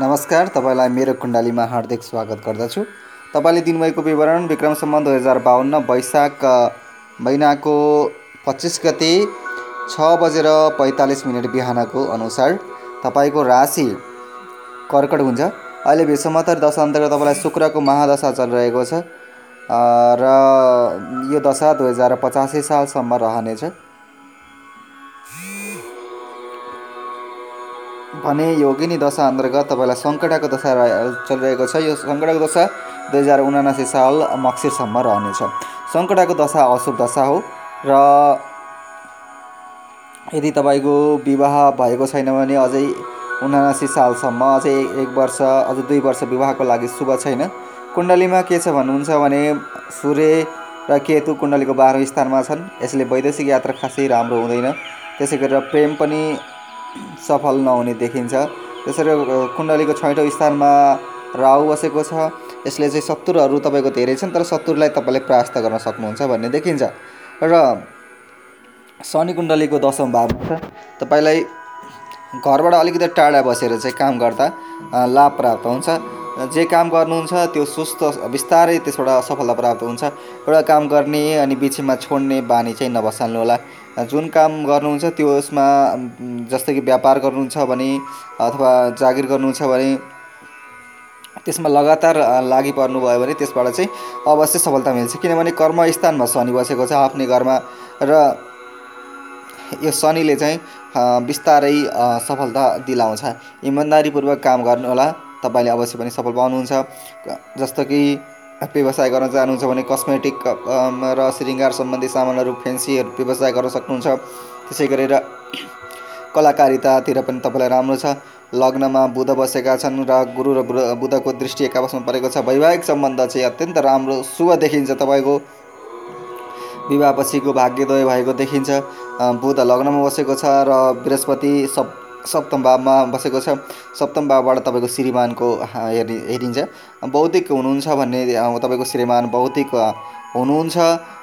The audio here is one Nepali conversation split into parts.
नमस्कार तपाईँलाई मेरो कुण्डलीमा हार्दिक स्वागत गर्दछु। तपाईँले दिनुभएको विवरण विक्रम सम्म दुई हजार बाहन्न वैशाख महिनाको पच्चिस गते छ बजेर पैँतालिस मिनट बिहानको अनुसार तपाईँको राशि कर्कट हुन्छ। अहिले विषमतर दशा अन्तर्गत तपाईँलाई शुक्रको महादशा चलिरहेको छ र यो दशा दुई हजार पचासी सालसम्म रहनेछ। भने योगिनी दशा अन्तर्गत तपाईँलाई सङ्कटाको दशा चलिरहेको छ। यो सङ्कटाको दशा दुई हजार उनासी साल मक्सिरसम्म रहनेछ। सङ्कटाको दशा अशुभ दशा हो र यदि तपाईँको विवाह भएको छैन भने अझै उनासी सालसम्म अझै एक वर्ष अझ दुई वर्ष विवाहको लागि शुभ छैन। कुण्डलीमा के छ भन्नुहुन्छ भने सूर्य र केतु कुण्डलीको बाह्रौँ स्थानमा छन्। यसले वैदेशिक यात्रा खासै राम्रो हुँदैन। त्यसै गरेर प्रेम पनि सफल नहुने देखिन्छ। त्यसरी कुण्डलीको छैटौँ स्थानमा राहु बसेको छ। यसले चाहिँ शत्रुहरू तपाईँको धेरै छन् तर शत्रुलाई तपाईँले परास्त गर्न सक्नुहुन्छ भन्ने देखिन्छ। र शनि कुण्डलीको दशौँ भावमा छ तपाईँलाई घरबाट अलिकति टाढा बसेर चाहिँ काम गर्दा लाभ प्राप्त हुन्छ। जे काम गर्नुहुन्छ त्यो सुस्त बिस्तारै त्यसबाट सफलता प्राप्त हुन्छ। एउटा काम गर्ने अनि बिचमा छोड्ने बानी चाहिँ नबसाल्नु होला। जुन काम गर्नुहुन्छ त्यसमा जस्तै कि व्यापार गर्नुहुन्छ भने अथवा जागिर गर्नुहुन्छ भने त्यसमा लगातार लागि पर्नुभयो भने त्यसबाट चाहिँ अवश्य सफलता मिल्छ। किनभने कर्मस्थानमा शनि बसेको छ आफ्नै घरमा र यो शनिले चाहिँ बिस्तारै सफलता दिलाउँछ। इमान्दारीपूर्वक काम गर्नु होला। तपाईँले अवश्य पनि सफल पाउनुहुन्छ। जस्तो कि व्यवसाय गर्न चाहनुहुन्छ भने कस्मेटिक र श्रृङ्गार सम्बन्धी सामानहरू फेन्सीहरू व्यवसाय गर्न सक्नुहुन्छ। त्यसै गरेर कलाकारितातिर पनि तपाईँलाई राम्रो छ। लग्नमा बुध बसेका छन् र गुरु र बुधको दृष्टि एकापसमा परेको छ। वैवाहिक सम्बन्ध चाहिँ अत्यन्त राम्रो शुभ देखिन्छ तपाईँको। विवाहपछिको भाग्योदय भएको देखिन्छ। बुध लग्नमा बसेको छ र बृहस्पति सब सप्तम भावमा बसेको छ। सप्तम भावबाट तपाईँको श्रीमानको हेरि हेरिन्छ। बौद्धिक हुनुहुन्छ भन्ने तपाईँको श्रीमान बौद्धिक हुनुहुन्छ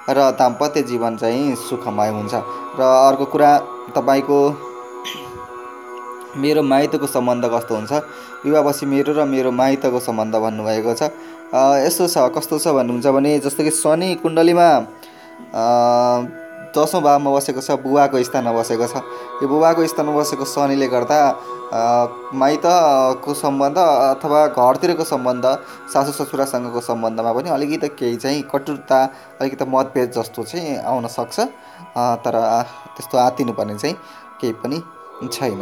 र दाम्पत्य जीवन चाहिँ सुखमय हुन्छ। र अर्को कुरा तपाईँको मेरो माइतको सम्बन्ध कस्तो हुन्छ? विवाहपछि मेरो र मेरो माइतको सम्बन्ध भन्नुभएको छ। यस्तो छ कस्तो छ भन्नुहुन्छ भने जस्तो कि शनि कुण्डलीमा दसौँ भावमा बसेको छ बुवाको स्थानमा बसेको छ। यो बुबाको स्थानमा बसेको शनिले गर्दा माइतको सम्बन्ध अथवा घरतिरको सम्बन्ध सासु ससुरासँगको सम्बन्धमा पनि अलिकति केही चाहिँ कटुरता अलिकति मतभेद जस्तो चाहिँ आउन सक्छ। तर त्यस्तो आत्तिनुपर्ने चाहिँ केही पनि छैन।